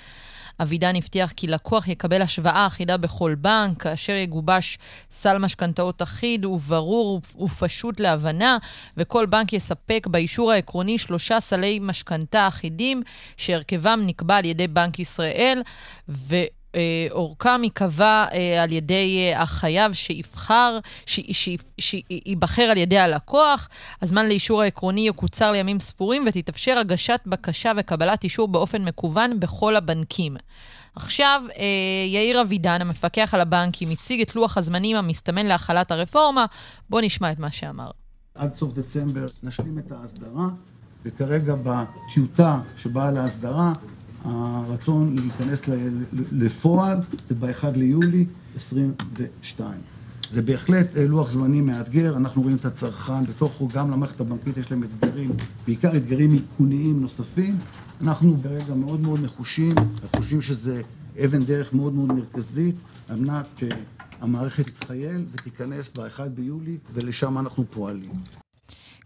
אבידן הבטיח כי לקוח יקבל השוואה אחידה בכל בנק, כאשר יגובש סל משכנתאות אחיד וברור ופשוט להבנה, וכל בנק יספק באישור העקרוני שלושה סלי משכנתה אחידים, שהרכבם נקבע על ידי בנק ישראל, ו... אה, אורכם ייקבע אה, על ידי אה, החייב שיבחר, שייבחר על ידי הלקוח. הזמן לאישור העקרוני יקוצר לימים ספורים ותתאפשר הגשת בקשה וקבלת אישור באופן מקוון בכל הבנקים. עכשיו, יאיר אבידן, המפקח על הבנקים, הציג את לוח הזמנים המסתמן להחלת הרפורמה. בואו נשמע את מה שאמר. עד סוף דצמבר נשלים את ההסדרה, וכרגע בטיוטה שבאה להסדרה, הרצון להיכנס לפועל זה ב-1 ליולי 22. זה בהחלט לוח זמנים מאתגר, אנחנו רואים את הצרכן בתוכו, גם למערכת הבנקית יש להם אתגרים, בעיקר אתגרים עיקוניים נוספים. אנחנו ברגע מאוד מאוד נחושים, חושבים שזה אבן דרך מאוד מאוד מרכזית, על מנת שהמערכת תתחייל ותיכנס ב-1 ביולי, ולשם אנחנו פועלים.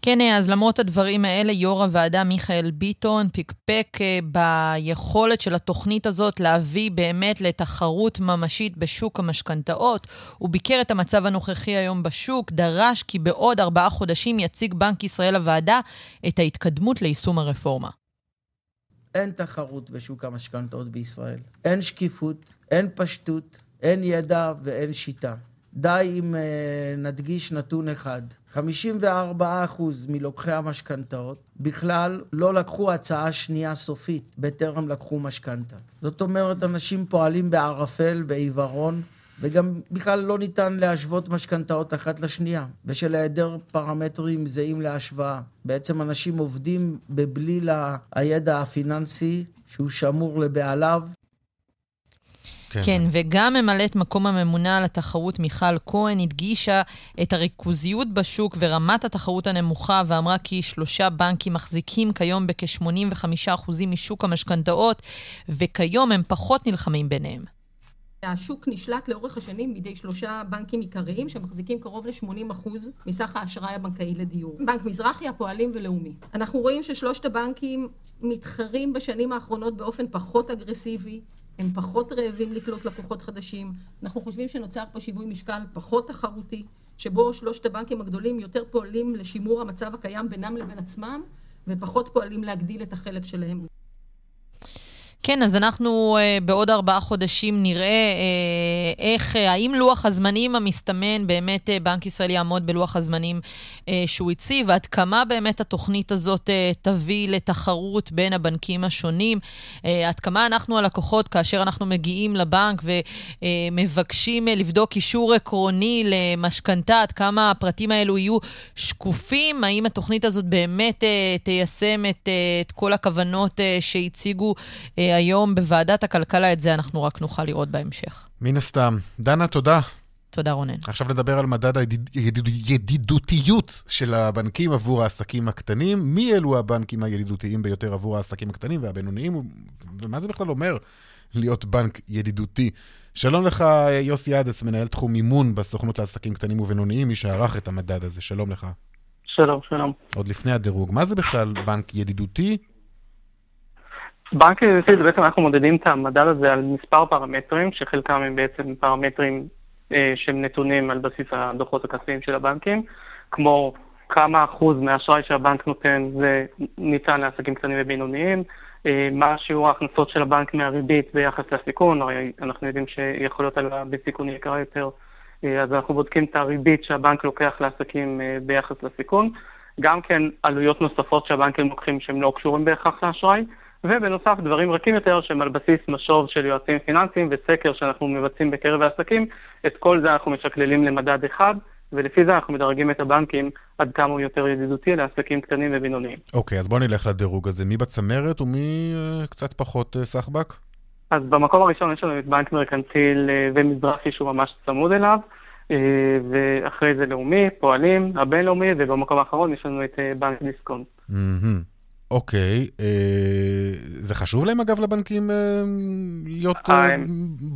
כן, אז למרות הדברים האלה, יו"ר הוועדה מיכאל ביטון פקפק אה, ביכולת של התוכנית הזאת להביא באמת לתחרות ממשית בשוק המשכנתאות. הוא ביקר את המצב הנוכחי היום בשוק, דרש כי בעוד ארבעה חודשים יציג בנק ישראל לוועדה את ההתקדמות ליישום הרפורמה. אין תחרות בשוק המשכנתאות בישראל. אין שקיפות, אין פשטות, אין ידע ואין שיטה. די אם uh, נדגיש נתון אחד, 54% מלוקחי המשכנתאות בכלל לא לקחו הצעה שנייה סופית בטרם לקחו משכנתה. זאת אומרת, אנשים פועלים בערפל, בעיוורון, וגם בכלל לא ניתן להשוות משכנתאות אחת לשנייה, בשל היעדר פרמטרים זהים להשוואה. בעצם אנשים עובדים בבליל הידע הפיננסי שהוא שמור לבעליו, כן. כן, וגם ממלאת מקום הממונה על התחרות מיכל כהן הדגישה את הריכוזיות בשוק ורמת התחרות הנמוכה, ואמרה כי שלושה בנקים מחזיקים כיום בכ-85% משוק המשכנתאות, וכיום הם פחות נלחמים ביניהם. השוק נשלט לאורך השנים בידי שלושה בנקים עיקריים שמחזיקים קרוב ל-80% מסך האשראי הבנקאי לדיור. בנק מזרחי, הפועלים ולאומי. אנחנו רואים ששלושת הבנקים מתחרים בשנים האחרונות באופן פחות אגרסיבי, הם פחות רעבים לקלוט לקוחות חדשים. אנחנו חושבים שנוצר פה שיווי משקל פחות תחרותי, שבו שלושת הבנקים הגדולים יותר פועלים לשימור המצב הקיים בינם לבין עצמם, ופחות פועלים להגדיל את החלק שלהם. כן, אז אנחנו uh, בעוד ארבעה חודשים נראה uh, איך, uh, האם לוח הזמנים המסתמן, באמת uh, בנק ישראל יעמוד בלוח הזמנים uh, שהוא הציב, ועד כמה באמת התוכנית הזאת uh, תביא לתחרות בין הבנקים השונים, uh, עד כמה אנחנו הלקוחות, כאשר אנחנו מגיעים לבנק ומבקשים uh, לבדוק אישור עקרוני למשכנתה, עד כמה הפרטים האלו יהיו שקופים, האם התוכנית הזאת באמת uh, תיישם את, uh, את כל הכוונות uh, שהציגו uh, היום בוועדת הכלכלה, את זה אנחנו רק נוכל לראות בהמשך. מן הסתם. דנה, תודה. תודה, רונן. עכשיו נדבר על מדד הידידותיות של הבנקים עבור העסקים הקטנים. מי אלו הבנקים הידידותיים ביותר עבור העסקים הקטנים והבינוניים, ומה זה בכלל אומר להיות בנק ידידותי? שלום לך, יוסי אדס, מנהל תחום מימון בסוכנות לעסקים קטנים ובינוניים, מי שערך את המדד הזה. שלום לך. שלום, שלום. עוד לפני הדירוג, מה זה בכלל בנק ידידותי בנק זה בעצם אנחנו מודדים את המדד הזה על מספר פרמטרים, שחלקם הם בעצם פרמטרים אה, שהם נתונים על בסיס הדוחות הכספיים של הבנקים, כמו כמה אחוז מהאשראי שהבנק נותן זה ניתן לעסקים קטנים ובינוניים, אה, מה שיעור ההכנסות של הבנק מהריבית ביחס לסיכון, הרי אנחנו יודעים שיכול להיות עליו בסיכון יקר יותר, אה, אז אנחנו בודקים את הריבית שהבנק לוקח לעסקים אה, ביחס לסיכון, גם כן עלויות נוספות שהבנקים לוקחים שהם לא קשורים בהכרח לאשראי. ובנוסף דברים רכים יותר שהם על בסיס משוב של יועצים פיננסיים וסקר שאנחנו מבצעים בקרב העסקים, את כל זה אנחנו משקללים למדד אחד. ולפי זה אנחנו מדרגים את הבנקים עד כמה הוא יותר ידידותי לעסקים קטנים ובינוניים. אוקיי, okay, אז בוא נלך לדירוג הזה. מי בצמרת ומי uh, קצת פחות uh, סחבק? אז במקום הראשון יש לנו את בנק מרקנטיל uh, ומזרחי שהוא ממש צמוד אליו, ואחרי זה לאומי, פועלים, הבינלאומי, ובמקום האחרון יש לנו את בנק דיסקונט. Mm-hmm. אוקיי, אה, זה חשוב להם אגב לבנקים אה, להיות אה,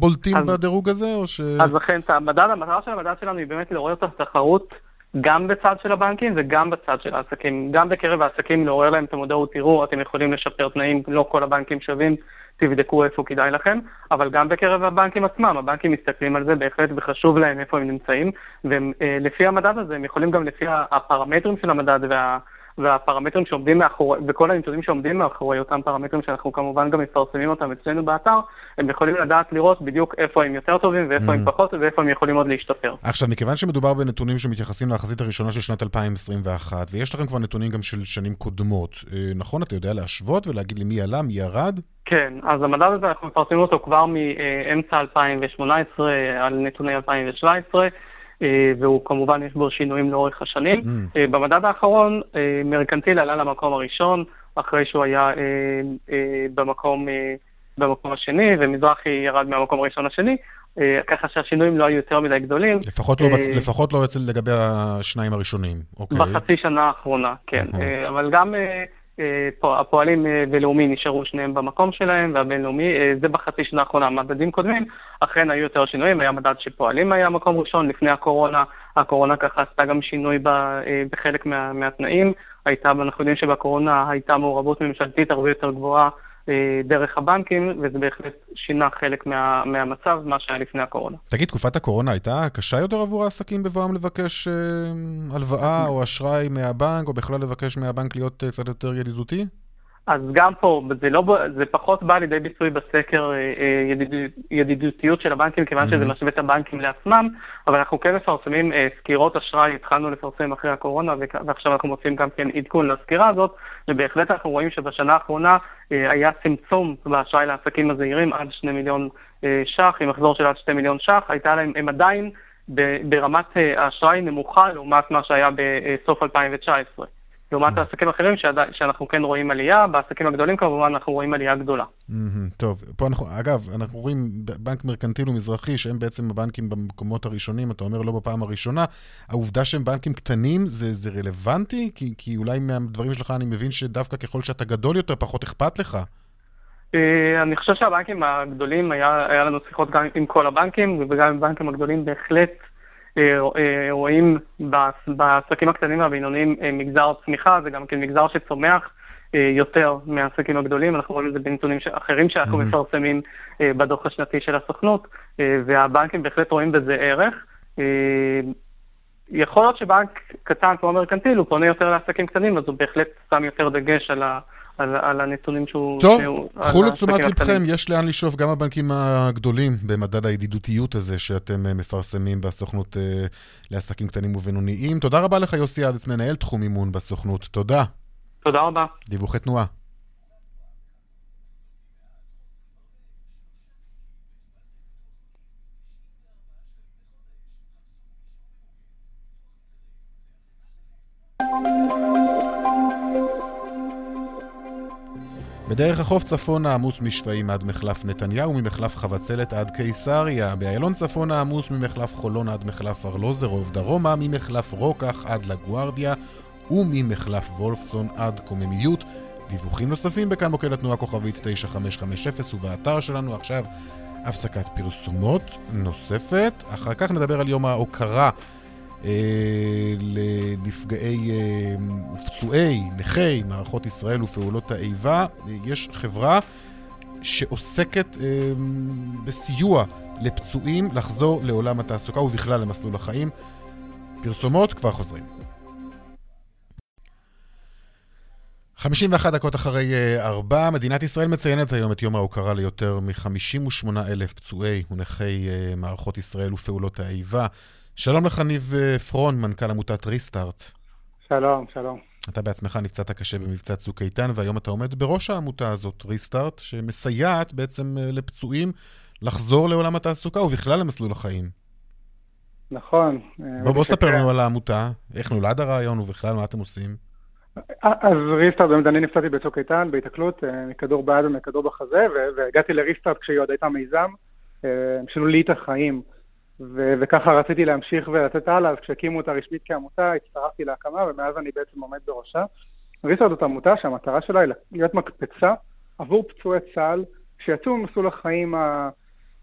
בולטים אז, בדירוג הזה, או ש... אז לכן, המדד, המטרה של המדד שלנו היא באמת לעורר את התחרות גם בצד של הבנקים וגם בצד של העסקים. גם בקרב העסקים לעורר להם את המודעות, תראו, אתם יכולים לשפר תנאים, לא כל הבנקים שווים, תבדקו איפה כדאי לכם, אבל גם בקרב הבנקים עצמם, הבנקים מסתכלים על זה בהחלט וחשוב להם איפה הם נמצאים, ולפי המדד הזה הם יכולים גם לפי הפרמטרים של המדד וה... והפרמטרים שעומדים מאחורי, וכל הנתונים שעומדים מאחורי אותם פרמטרים שאנחנו כמובן גם מפרסמים אותם אצלנו באתר, הם יכולים לדעת לראות בדיוק איפה הם יותר טובים ואיפה mm. הם פחות ואיפה הם יכולים עוד להשתפר. עכשיו, מכיוון שמדובר בנתונים שמתייחסים להחזית הראשונה של שנת 2021, ויש לכם כבר נתונים גם של שנים קודמות, אה, נכון? אתה יודע להשוות ולהגיד לי מי עלה, מי ירד? כן, אז המדד הזה, אנחנו מפרסמים אותו כבר מאמצע 2018 על נתוני 2017. אה, והוא כמובן יש בו שינויים לאורך השנים. Mm. אה, במדד האחרון, אה, מרקנטיל עלה למקום הראשון, אחרי שהוא היה במקום, במקום השני, ומזרחי ירד מהמקום הראשון לשני, ככה שהשינויים לא היו יותר מדי גדולים. לפחות לא, בצ... לפחות לא אצל לגבי השניים הראשונים, אוקיי. בחצי שנה האחרונה, כן. אבל גם הפועלים ולאומי נשארו שניהם במקום שלהם, והבינלאומי, זה בחצי שנה האחרונה. מדדים קודמים, אכן היו יותר שינויים, היה מדד שפועלים היה מקום ראשון לפני הקורונה, הקורונה ככה עשתה גם שינוי בחלק מה, מהתנאים, הייתה, אנחנו יודעים שבקורונה הייתה מעורבות ממשלתית הרבה יותר גבוהה אה, דרך הבנקים, וזה בהחלט שינה חלק מה, מהמצב, מה שהיה לפני הקורונה. תגיד, תקופת הקורונה הייתה קשה יותר עבור העסקים בבואם לבקש אה, הלוואה או אשראי מהבנק, או בכלל לבקש מהבנק להיות אה, קצת יותר ידידותי? אז גם פה, זה, לא, זה פחות בא לידי ביצוי בסקר אה, אה, ידיד, ידידותיות של הבנקים, כיוון mm-hmm. שזה משווה את הבנקים לעצמם, אבל אנחנו כן מפרסמים אה, סקירות אשראי, התחלנו לפרסם אחרי הקורונה, ועכשיו אנחנו מוצאים גם כן עדכון לסקירה הזאת, ובהחלט אנחנו רואים שבשנה האחרונה היה צמצום באשראי לעסקים הזעירים עד 2 מיליון ש"ח, עם מחזור של עד 2 מיליון ש"ח, הייתה להם, הם עדיין ברמת האשראי נמוכה לעומת מה שהיה בסוף 2019. לעומת כן. העסקים האחרים שאנחנו כן רואים עלייה, בעסקים הגדולים כמובן אנחנו רואים עלייה גדולה. טוב, פה אנחנו, אגב, אנחנו רואים בנק מרקנטיל ומזרחי, שהם בעצם הבנקים במקומות הראשונים, אתה אומר לא בפעם הראשונה. העובדה שהם בנקים קטנים, זה, זה רלוונטי? כי, כי אולי מהדברים שלך אני מבין שדווקא ככל שאתה גדול יותר, פחות אכפת לך. אה, אני חושב שהבנקים הגדולים, היה, היה לנו שיחות גם עם כל הבנקים, וגם עם הבנקים הגדולים בהחלט רואים בעסקים הקטנים והבינוניים אה, מגזר צמיחה, זה גם כן מגזר שצומח יותר מהעסקים הגדולים, אנחנו רואים את זה בנתונים אחרים שאנחנו mm-hmm. מפרסמים בדוח השנתי של הסוכנות, והבנקים בהחלט רואים בזה ערך. יכול להיות שבנק קטן כמו מרקנטיל, הוא פונה יותר לעסקים קטנים, אז הוא בהחלט שם יותר דגש על ה... על, על הנתונים שהוא... טוב, קחו לתשומת לבכם, יש לאן לשאוף גם הבנקים הגדולים במדד הידידותיות הזה שאתם אה, מפרסמים בסוכנות uh, לעסקים קטנים ובינוניים. תודה רבה לך, יוסי אדץ, מנהל תחום אימון בסוכנות. תודה. תודה רבה. דיווחי תנועה. בדרך החוף צפונה עמוס משפעים עד מחלף נתניהו, ממחלף חבצלת עד קיסריה. באיילון צפונה עמוס ממחלף חולון עד מחלף ארלוזרוב דרומה, ממחלף רוקח עד לגוארדיה וממחלף וולפסון עד קוממיות. דיווחים נוספים בכאן מוקד התנועה כוכבית 9550 ובאתר שלנו עכשיו הפסקת פרסומות נוספת. אחר כך נדבר על יום ההוקרה לנפגעי, אה, פצועי, נכי מערכות ישראל ופעולות האיבה. יש חברה שעוסקת אה, בסיוע לפצועים לחזור לעולם התעסוקה ובכלל למסלול החיים. פרסומות, כבר חוזרים. 51 דקות אחרי ארבע, מדינת ישראל מציינת היום את יום ההוקרה ליותר מ-58 אלף פצועי ונכי מערכות ישראל ופעולות האיבה. שלום לך, ניב אה, פרון, מנכ"ל עמותת ריסטארט. שלום, שלום. אתה בעצמך נפצעת קשה במבצע צוק איתן, והיום אתה עומד בראש העמותה הזאת, ריסטארט, שמסייעת בעצם אה, לפצועים לחזור לעולם התעסוקה ובכלל למסלול החיים. נכון. אה, בוא, בוא ספר לנו על העמותה, איך נולד הרעיון ובכלל מה אתם עושים. אז ריסטארט, באמת אני נפצעתי בצוק איתן, בהיתקלות, מכדור ביד ומכדור בחזה, והגעתי לריסטארט כשהיא עוד הייתה מיזם, הם שינו לי את החיים. ו- וככה רציתי להמשיך ולתת הלאה, אז כשהקימו אותה רשמית כעמותה, הצטרפתי להקמה, ומאז אני בעצם עומד בראשה. ריסרד זאת עמותה שהמטרה שלה היא להיות מקפצה עבור פצועי צה"ל שיצאו ממסלול החיים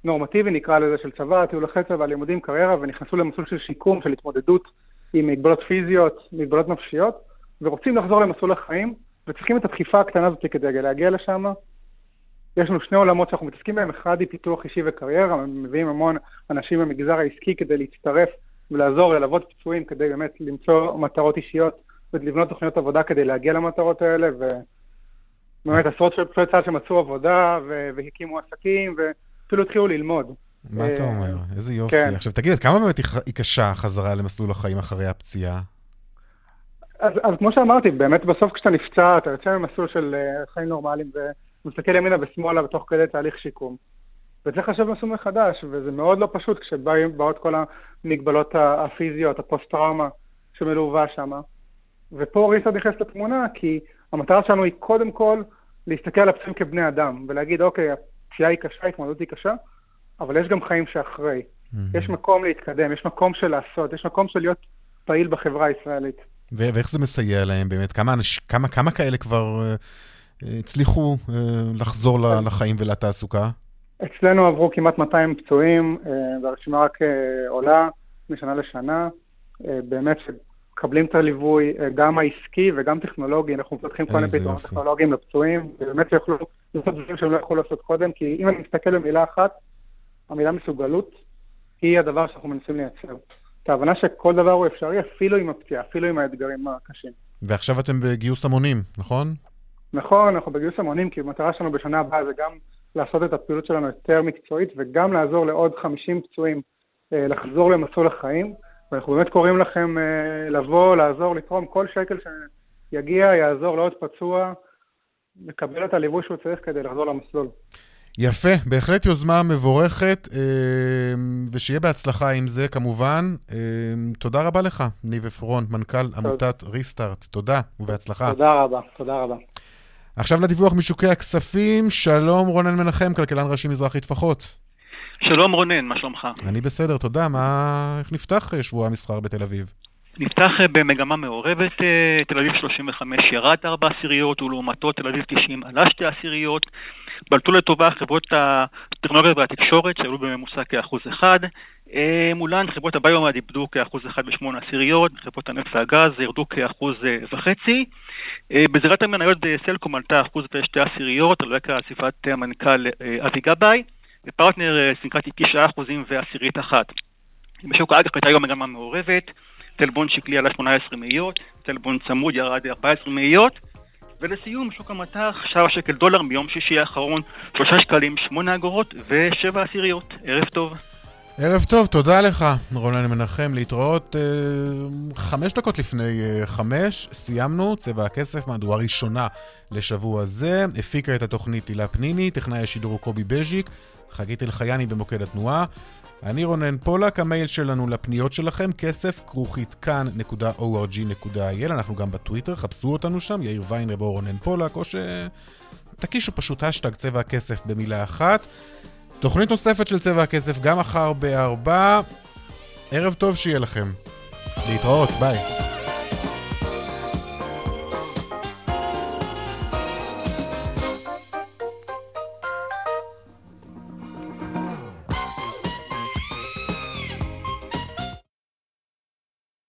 הנורמטיבי, נקרא לזה, של צבא, טיול אחרי צבא, לימודים, קריירה, ונכנסו למסלול של שיקום, של התמודדות עם מגבלות פיזיות, מגבלות נפשיות, ורוצים לחזור למסלול החיים, וצריכים את הדחיפה הקטנה הזאת כדי להגיע לשם, יש לנו שני עולמות שאנחנו מתעסקים בהם, אחד היא פיתוח אישי וקריירה, מביאים המון אנשים במגזר העסקי כדי להצטרף ולעזור, ללוות פצועים כדי באמת למצוא מטרות אישיות ולבנות תוכניות עבודה כדי להגיע למטרות האלה, ובאמת עשרות של פצועי צה"ל שמצאו עבודה והקימו עסקים ואפילו התחילו ללמוד. מה אתה אומר? איזה יופי. כן. עכשיו תגיד, כמה באמת היא קשה החזרה למסלול החיים אחרי הפציעה? אז, אז כמו שאמרתי, באמת בסוף כשאתה נפצע, אתה יוצא ממסלול של uh, חיים נורמליים, מסתכל ימינה ושמאלה בתוך כדי תהליך שיקום. וצריך לחשוב מסוג מחדש, וזה מאוד לא פשוט כשבאות כל המגבלות הפיזיות, הפוסט-טראומה שמלווה שם. ופה ריסה נכנס לתמונה, כי המטרה שלנו היא קודם כל להסתכל על הפצועים כבני אדם, ולהגיד, אוקיי, הפציעה היא קשה, ההתמודדות היא קשה, אבל יש גם חיים שאחרי. Mm-hmm. יש מקום להתקדם, יש מקום של לעשות, יש מקום של להיות פעיל בחברה הישראלית. ו- ואיך זה מסייע להם באמת? כמה, אנש, כמה, כמה כאלה כבר uh, הצליחו uh, לחזור לחיים ולתעסוקה? אצלנו עברו כמעט 200 פצועים, uh, והרשימה רק uh, עולה משנה לשנה. באמת מקבלים את הליווי, גם העסקי וגם טכנולוגי, אנחנו מפתחים כל מיני פתרונות טכנולוגיים לפצועים, ובאמת יוכלו לעשות דברים שהם לא יכלו לעשות קודם, כי אם אני מסתכל במילה אחת, המילה מסוגלות היא הדבר שאנחנו מנסים לייצר. את ההבנה שכל דבר הוא אפשרי, אפילו עם הפציעה, אפילו עם האתגרים הקשים. ועכשיו אתם בגיוס המונים, נכון? נכון, אנחנו בגיוס המונים, כי המטרה שלנו בשנה הבאה זה גם לעשות את הפעילות שלנו יותר מקצועית, וגם לעזור לעוד 50 פצועים אה, לחזור למסלול החיים. ואנחנו באמת קוראים לכם אה, לבוא, לעזור, לתרום כל שקל שיגיע, יעזור לעוד פצוע, לקבל את הליווי שהוא צריך כדי לחזור למסלול. יפה, בהחלט יוזמה מבורכת, אה, ושיהיה בהצלחה עם זה כמובן. אה, תודה רבה לך, ניב עפרון, מנכ"ל עמותת ריסטארט. תודה ובהצלחה. תודה רבה, תודה רבה. עכשיו לדיווח משוקי הכספים, שלום רונן מנחם, כלכלן ראשי מזרחי טפחות. שלום רונן, מה שלומך? אני בסדר, תודה. מה... איך נפתח שבוע המסחר בתל אביב? נפתח במגמה מעורבת, תל אביב 35 ירד 4 עשיריות, ולעומתו תל אביב 90 עלה 2 עשיריות. בלטו לטובה חברות הטכנולוגיה והתקשורת שעלו בממוצע כאחוז אחד. אה, מולן חברות הביומד איבדו כאחוז אחד בשמונה עשיריות, חברות הנפט והגז ירדו כאחוז אה, וחצי. אה, בזירת המניות סלקום עלתה אחוז ושתי עשיריות על רקע עזיבת המנכ"ל אבי גבאי, ופרטנר סנקרתי תשעה אחוזים ועשירית אחת. בשוק האג"ח הייתה היום מגמה מעורבת, טלבון שקלי עלה 18 מאיות, טלבון צמוד ירד 14 מאיות. ולסיום, שוק המטח, שער שקל דולר מיום שישי האחרון, שלושה שקלים, שמונה אגורות ושבע עשיריות. ערב טוב. ערב טוב, תודה לך, רונן מנחם, להתראות אה, חמש דקות לפני אה, חמש, סיימנו, צבע הכסף, מהדורה ראשונה לשבוע זה, הפיקה את התוכנית הילה פניני, טכנאי השידור קובי בז'יק, חגית אלחייני במוקד התנועה. אני רונן פולק, המייל שלנו לפניות שלכם, כסף כרוכית כאן.org.il, אנחנו גם בטוויטר, חפשו אותנו שם, יאיר ויינרב או רונן פולק, או שתקישו פשוט השטג צבע הכסף במילה אחת. תוכנית נוספת של צבע הכסף גם מחר בארבע. ערב טוב שיהיה לכם. להתראות, ביי.